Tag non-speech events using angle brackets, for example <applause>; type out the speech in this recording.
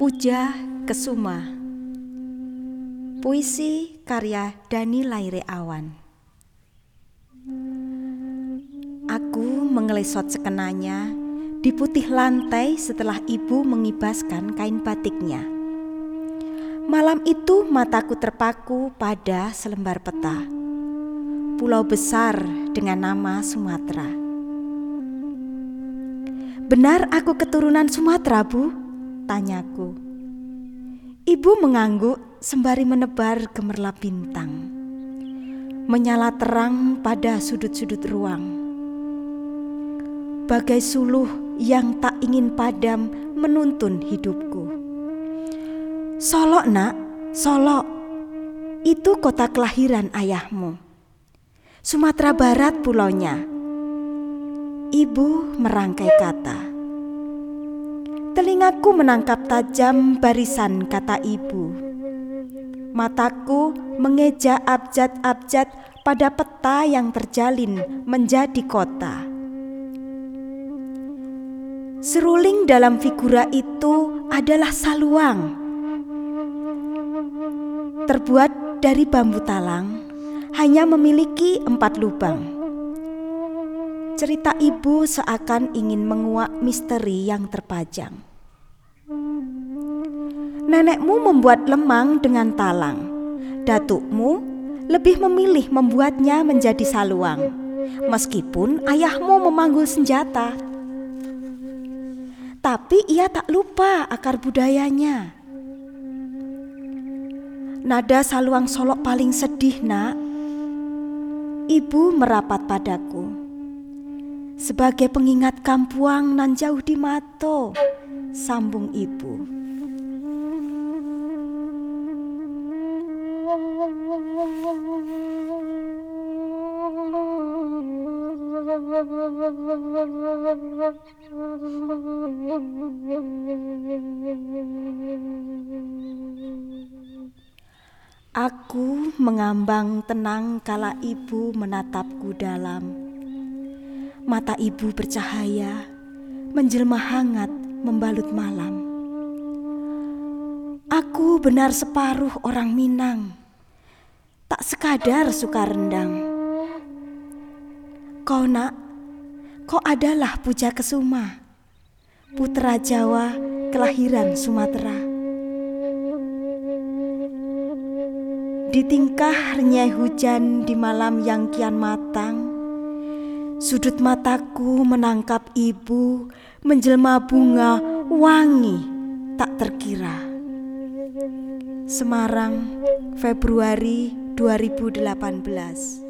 Puja Kesuma Puisi karya Dani Laire Awan Aku mengelesot sekenanya di putih lantai setelah ibu mengibaskan kain batiknya. Malam itu mataku terpaku pada selembar peta. Pulau besar dengan nama Sumatera. Benar aku keturunan Sumatera, Bu? Tanyaku. Ibu mengangguk sembari menebar gemerlap bintang. Menyala terang pada sudut-sudut ruang. Bagai suluh yang tak ingin padam menuntun hidupku. Solok nak, Solok. Itu kota kelahiran ayahmu. Sumatera Barat pulaunya. Ibu merangkai kata. Telingaku menangkap tajam barisan kata ibu. Mataku mengeja abjad-abjad pada peta yang terjalin menjadi kota. Seruling dalam figura itu adalah saluang. Terbuat dari bambu talang, hanya memiliki empat lubang. Cerita ibu seakan ingin menguak misteri yang terpajang. Nenekmu membuat lemang dengan talang. Datukmu lebih memilih membuatnya menjadi saluang, meskipun ayahmu memanggul senjata. Tapi ia tak lupa akar budayanya. Nada saluang solok paling sedih, Nak. Ibu merapat padaku. Sebagai pengingat kampuang nan jauh di mato, sambung ibu. <laughs> Aku mengambang tenang kala ibu menatapku dalam. Mata ibu bercahaya, menjelma hangat membalut malam. Aku benar separuh orang Minang, tak sekadar suka rendang. Kau nak, kau adalah Puja Kesuma, putra Jawa kelahiran Sumatera. Di tingkah renyai hujan di malam yang kian matang, sudut mataku menangkap ibu menjelma bunga wangi tak terkira. Semarang, Februari 2018